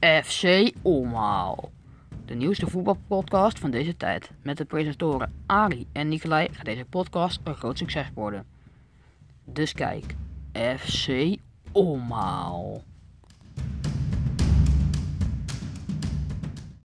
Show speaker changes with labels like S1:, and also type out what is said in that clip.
S1: FC Omhaal. De nieuwste voetbalpodcast van deze tijd. Met de presentatoren Ari en Nikolai gaat deze podcast een groot succes worden. Dus kijk, FC Omhaal.